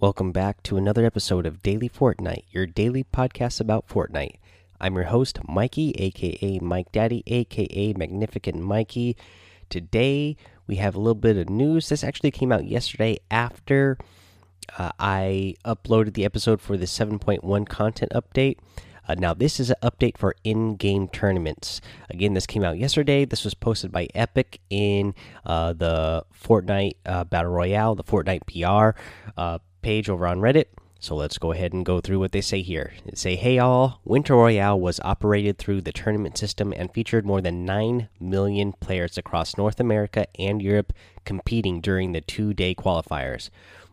Welcome back to another episode of Daily Fortnite, your daily podcast about Fortnite. I'm your host, Mikey, aka Mike Daddy, aka Magnificent Mikey. Today, we have a little bit of news. This actually came out yesterday after uh, I uploaded the episode for the 7.1 content update. Uh, now, this is an update for in game tournaments. Again, this came out yesterday. This was posted by Epic in uh, the Fortnite uh, Battle Royale, the Fortnite PR uh, page over on Reddit. So let's go ahead and go through what they say here. They say, Hey all, Winter Royale was operated through the tournament system and featured more than 9 million players across North America and Europe competing during the two day qualifiers.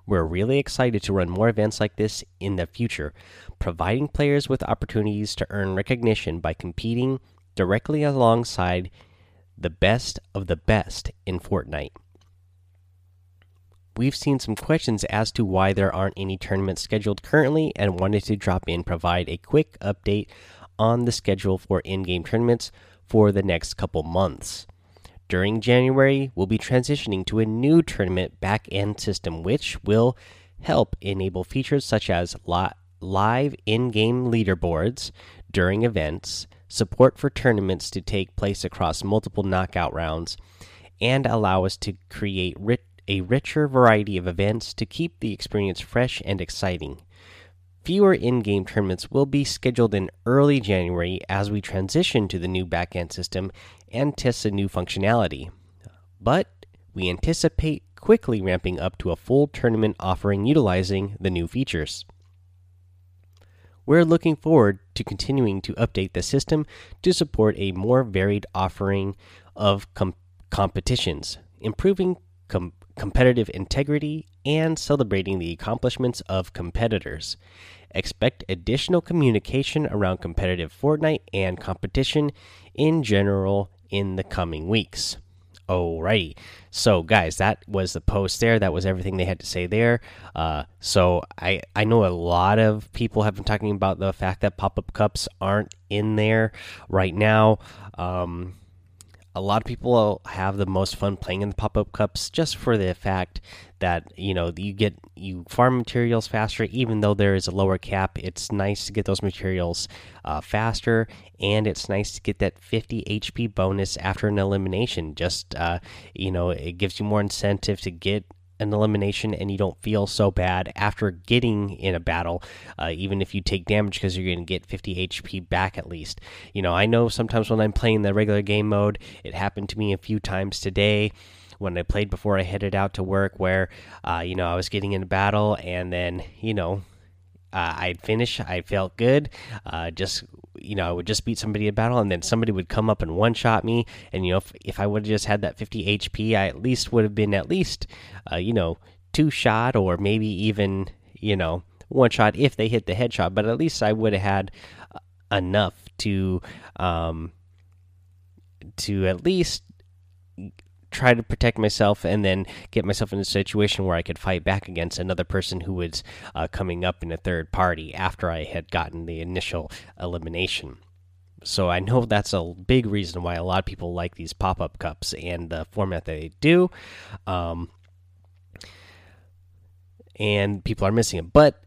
We're really excited to run more events like this in the future, providing players with opportunities to earn recognition by competing directly alongside the best of the best in Fortnite we've seen some questions as to why there aren't any tournaments scheduled currently and wanted to drop in provide a quick update on the schedule for in-game tournaments for the next couple months. During January, we'll be transitioning to a new tournament back-end system which will help enable features such as live in-game leaderboards during events, support for tournaments to take place across multiple knockout rounds, and allow us to create rich a richer variety of events to keep the experience fresh and exciting. Fewer in game tournaments will be scheduled in early January as we transition to the new backend system and test the new functionality. But we anticipate quickly ramping up to a full tournament offering utilizing the new features. We're looking forward to continuing to update the system to support a more varied offering of com competitions, improving com competitive integrity, and celebrating the accomplishments of competitors. Expect additional communication around competitive Fortnite and competition in general in the coming weeks. Alrighty, so guys, that was the post there. That was everything they had to say there. Uh, so I I know a lot of people have been talking about the fact that pop up cups aren't in there right now. Um, a lot of people have the most fun playing in the pop-up cups just for the fact that you know you get you farm materials faster even though there is a lower cap. It's nice to get those materials uh, faster and it's nice to get that 50 hp bonus after an elimination. Just uh, you know it gives you more incentive to get an elimination and you don't feel so bad after getting in a battle, uh, even if you take damage because you're going to get 50 HP back at least. You know, I know sometimes when I'm playing the regular game mode, it happened to me a few times today when I played before I headed out to work, where, uh, you know, I was getting in a battle and then, you know, uh, I'd finish. I felt good. Uh, just you know, I would just beat somebody in battle, and then somebody would come up and one shot me. And you know, if, if I would have just had that 50 HP, I at least would have been at least, uh, you know, two shot or maybe even you know one shot if they hit the headshot. But at least I would have had uh, enough to um to at least try to protect myself and then get myself in a situation where I could fight back against another person who was uh, coming up in a third party after I had gotten the initial elimination. So I know that's a big reason why a lot of people like these pop up cups and the format that they do. Um, and people are missing it. But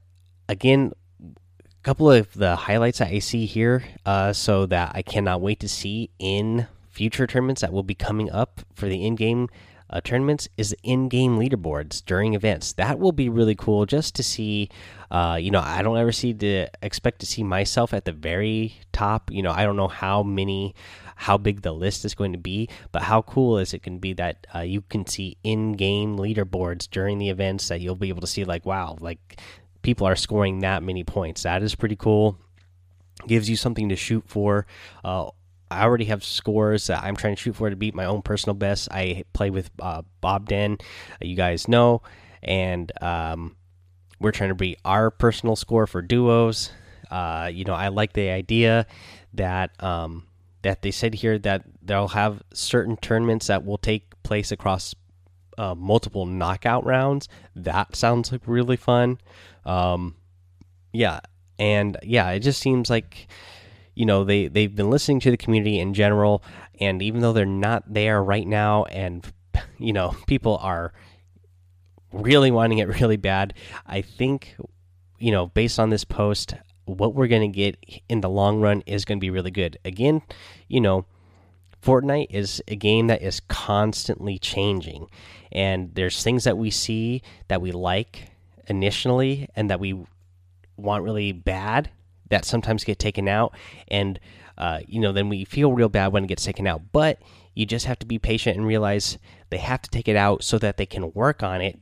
again, a couple of the highlights I see here, uh, so that I cannot wait to see in future tournaments that will be coming up for the in-game uh, tournaments is in-game leaderboards during events. That will be really cool just to see. Uh, you know, I don't ever see to expect to see myself at the very top. You know, I don't know how many, how big the list is going to be, but how cool is it going to be that uh, you can see in-game leaderboards during the events that you'll be able to see like, wow, like people are scoring that many points. That is pretty cool. Gives you something to shoot for. Uh, I already have scores that I'm trying to shoot for to beat my own personal best. I play with uh, Bob Den, you guys know, and um, we're trying to beat our personal score for duos. Uh, you know, I like the idea that um, that they said here that they'll have certain tournaments that will take place across uh, multiple knockout rounds. That sounds like really fun. Um, yeah, and yeah, it just seems like you know they they've been listening to the community in general and even though they're not there right now and you know people are really wanting it really bad. I think, you know, based on this post, what we're going to get in the long run is going to be really good. Again, you know, Fortnite is a game that is constantly changing, and there's things that we see that we like initially and that we want really bad that sometimes get taken out, and uh, you know, then we feel real bad when it gets taken out. But you just have to be patient and realize they have to take it out so that they can work on it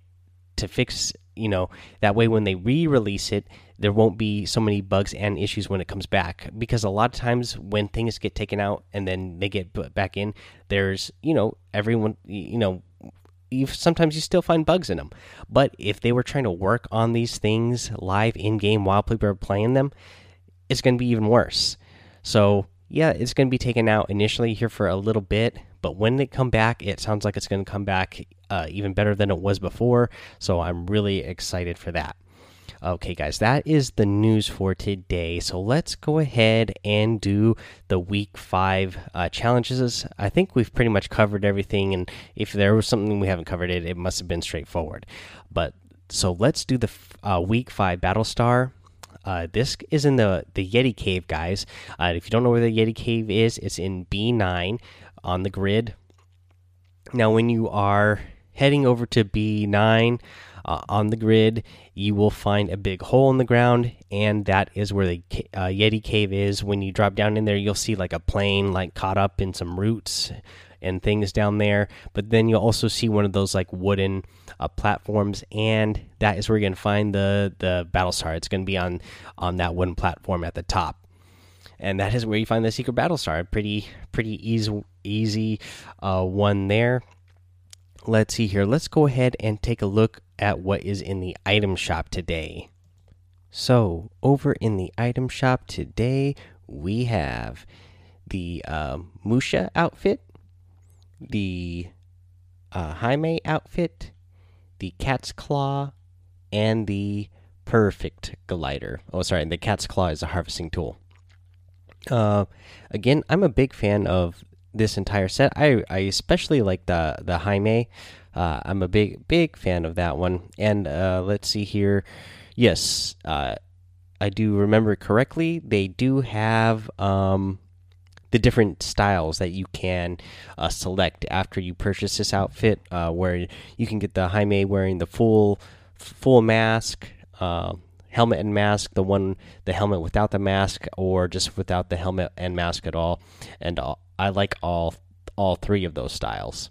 to fix. You know, that way when they re-release it, there won't be so many bugs and issues when it comes back because a lot of times when things get taken out and then they get put back in there's you know everyone you know you sometimes you still find bugs in them but if they were trying to work on these things live in game while people are playing them it's going to be even worse so yeah it's going to be taken out initially here for a little bit but when they come back it sounds like it's going to come back uh, even better than it was before so i'm really excited for that Okay, guys, that is the news for today. So let's go ahead and do the week five uh, challenges. I think we've pretty much covered everything, and if there was something we haven't covered, it it must have been straightforward. But so let's do the uh, week five battle star. Uh, this is in the the Yeti Cave, guys. Uh, if you don't know where the Yeti Cave is, it's in B9 on the grid. Now, when you are heading over to B9 uh, on the grid, you will find a big hole in the ground, and that is where the uh, Yeti cave is. When you drop down in there, you'll see like a plane like caught up in some roots and things down there. But then you'll also see one of those like wooden uh, platforms, and that is where you're gonna find the the battle star. It's gonna be on on that wooden platform at the top. And that is where you find the secret battle star. Pretty, pretty easy, easy uh, one there let's see here. Let's go ahead and take a look at what is in the item shop today. So, over in the item shop today, we have the uh, Musha outfit, the uh, Hime outfit, the Cat's Claw, and the Perfect Glider. Oh, sorry, the Cat's Claw is a harvesting tool. Uh, again, I'm a big fan of this entire set. I I especially like the the Hime. Uh, I'm a big big fan of that one. And uh, let's see here. Yes, uh, I do remember correctly. They do have um, the different styles that you can uh, select after you purchase this outfit, uh, where you can get the Hime wearing the full full mask. Uh, helmet and mask the one the helmet without the mask or just without the helmet and mask at all and I like all all three of those styles.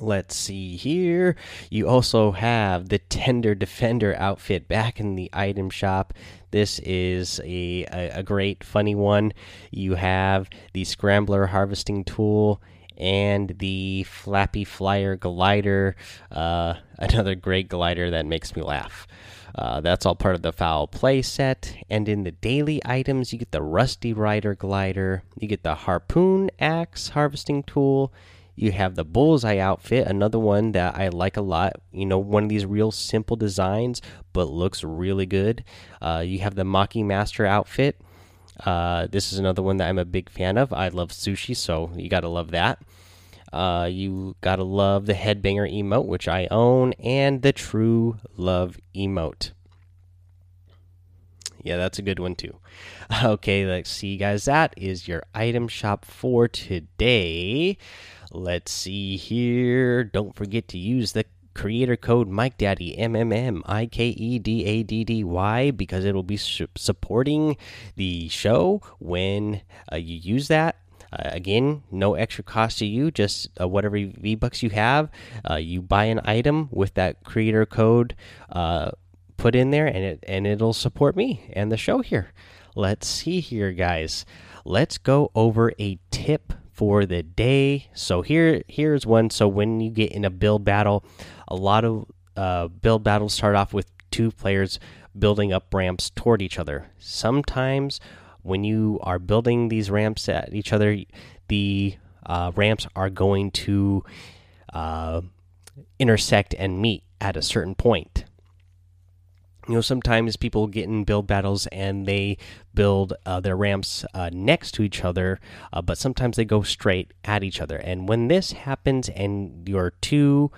Let's see here. You also have the Tender Defender outfit back in the item shop. This is a, a, a great, funny one. You have the Scrambler harvesting tool and the Flappy Flyer glider. Uh, another great glider that makes me laugh. Uh, that's all part of the foul play set. And in the daily items, you get the Rusty Rider glider, you get the Harpoon Axe harvesting tool, you have the Bullseye outfit, another one that I like a lot. You know, one of these real simple designs, but looks really good. Uh, you have the Maki Master outfit. Uh, this is another one that I'm a big fan of. I love sushi, so you got to love that. Uh, you gotta love the headbanger emote, which I own, and the true love emote. Yeah, that's a good one too. Okay, let's see, guys. That is your item shop for today. Let's see here. Don't forget to use the creator code Mike Daddy M M M I K E D A D D Y because it will be supporting the show when uh, you use that. Uh, again, no extra cost to you, just uh, whatever V Bucks you have. Uh, you buy an item with that creator code uh, put in there, and it and it'll support me and the show here. Let's see here, guys. Let's go over a tip for the day. So here here's one. So when you get in a build battle, a lot of uh, build battles start off with two players building up ramps toward each other. Sometimes when you are building these ramps at each other, the uh, ramps are going to uh, intersect and meet at a certain point. You know, sometimes people get in build battles and they build uh, their ramps uh, next to each other, uh, but sometimes they go straight at each other. And when this happens and your two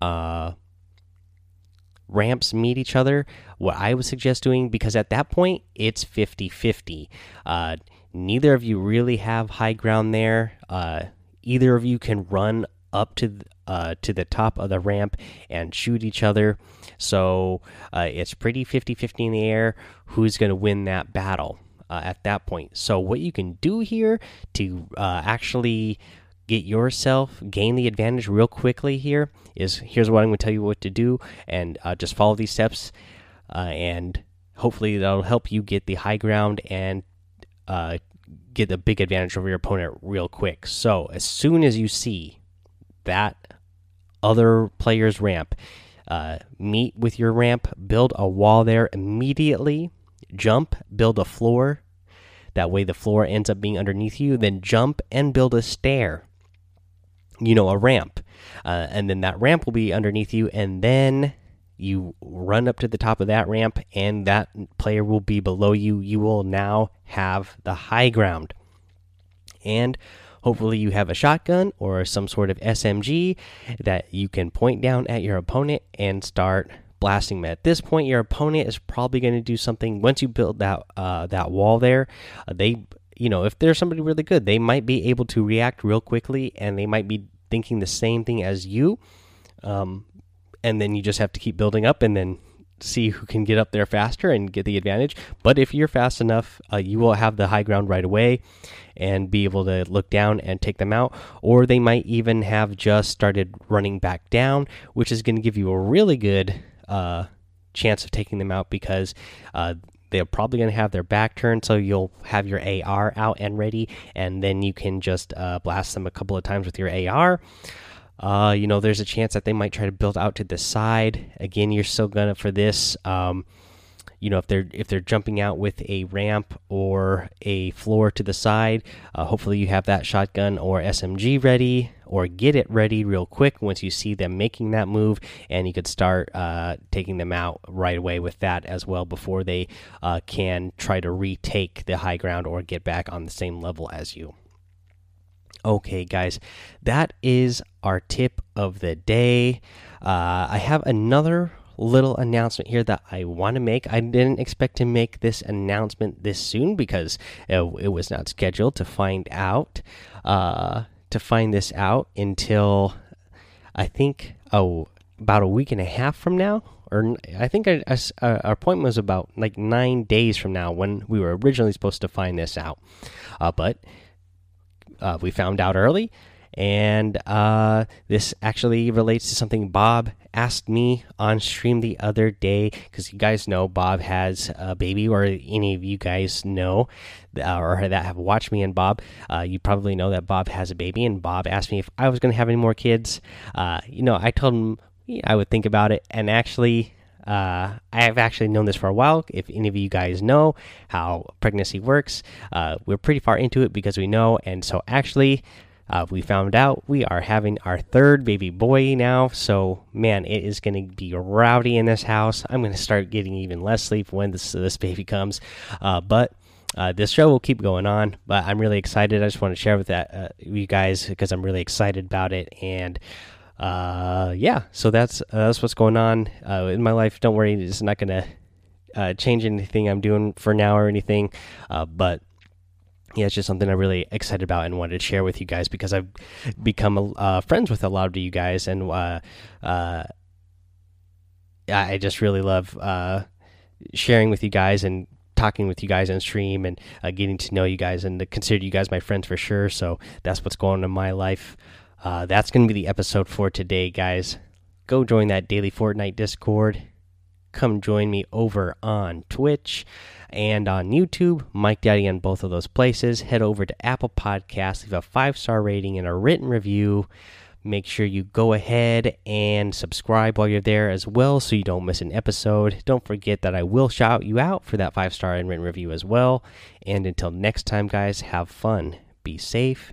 uh, ramps meet each other, what I would suggest doing, because at that point it's 50 50. Uh, neither of you really have high ground there. Uh, either of you can run up to uh, to the top of the ramp and shoot each other. So uh, it's pretty 50 50 in the air. Who's going to win that battle uh, at that point? So, what you can do here to uh, actually get yourself gain the advantage real quickly here is here's what I'm going to tell you what to do and uh, just follow these steps and hopefully that'll help you get the high ground and get a big advantage over your opponent real quick. So, as soon as you see that other player's ramp. Uh, meet with your ramp, build a wall there immediately, jump, build a floor. That way, the floor ends up being underneath you. Then jump and build a stair. You know, a ramp. Uh, and then that ramp will be underneath you. And then you run up to the top of that ramp, and that player will be below you. You will now have the high ground. And Hopefully, you have a shotgun or some sort of SMG that you can point down at your opponent and start blasting them. At this point, your opponent is probably going to do something. Once you build that uh, that wall there, uh, they you know if there's somebody really good, they might be able to react real quickly, and they might be thinking the same thing as you. Um, and then you just have to keep building up, and then see who can get up there faster and get the advantage. But if you're fast enough, uh, you will have the high ground right away and be able to look down and take them out. Or they might even have just started running back down, which is going to give you a really good uh, chance of taking them out because uh, they're probably going to have their back turned, so you'll have your AR out and ready, and then you can just uh, blast them a couple of times with your AR. Uh, you know, there's a chance that they might try to build out to the side. Again, you're still gonna for this. Um, you know, if they're if they're jumping out with a ramp or a floor to the side, uh, hopefully you have that shotgun or SMG ready, or get it ready real quick once you see them making that move, and you could start uh, taking them out right away with that as well before they uh, can try to retake the high ground or get back on the same level as you. Okay, guys, that is our tip of the day. Uh, I have another little announcement here that I want to make. I didn't expect to make this announcement this soon because it, it was not scheduled to find out uh, to find this out until I think oh about a week and a half from now. Or I think our, appointment was about like nine days from now when we were originally supposed to find this out. Uh, but uh, we found out early. And uh, this actually relates to something Bob asked me on stream the other day because you guys know Bob has a baby, or any of you guys know, uh, or that have watched me and Bob, uh, you probably know that Bob has a baby. And Bob asked me if I was going to have any more kids. Uh, you know, I told him I would think about it, and actually, uh, I have actually known this for a while. If any of you guys know how pregnancy works, uh, we're pretty far into it because we know. And so, actually, uh, we found out we are having our third baby boy now. So, man, it is going to be rowdy in this house. I'm going to start getting even less sleep when this this baby comes. Uh, but uh, this show will keep going on, but I'm really excited. I just want to share with that uh, you guys because I'm really excited about it, and uh, yeah, so that's uh, that's what's going on uh, in my life. Don't worry, it's not gonna uh, change anything I'm doing for now or anything. Uh, but yeah, it's just something I'm really excited about and wanted to share with you guys because I've become uh, friends with a lot of you guys, and I just really love sharing with you guys and talking with you guys on stream and getting to know you guys and to consider you guys my friends for sure. So that's what's going on in my life. Uh, that's going to be the episode for today, guys. Go join that daily Fortnite Discord. Come join me over on Twitch and on YouTube, Mike Daddy on both of those places. Head over to Apple Podcasts, leave a five star rating and a written review. Make sure you go ahead and subscribe while you're there as well so you don't miss an episode. Don't forget that I will shout you out for that five star and written review as well. And until next time, guys, have fun, be safe,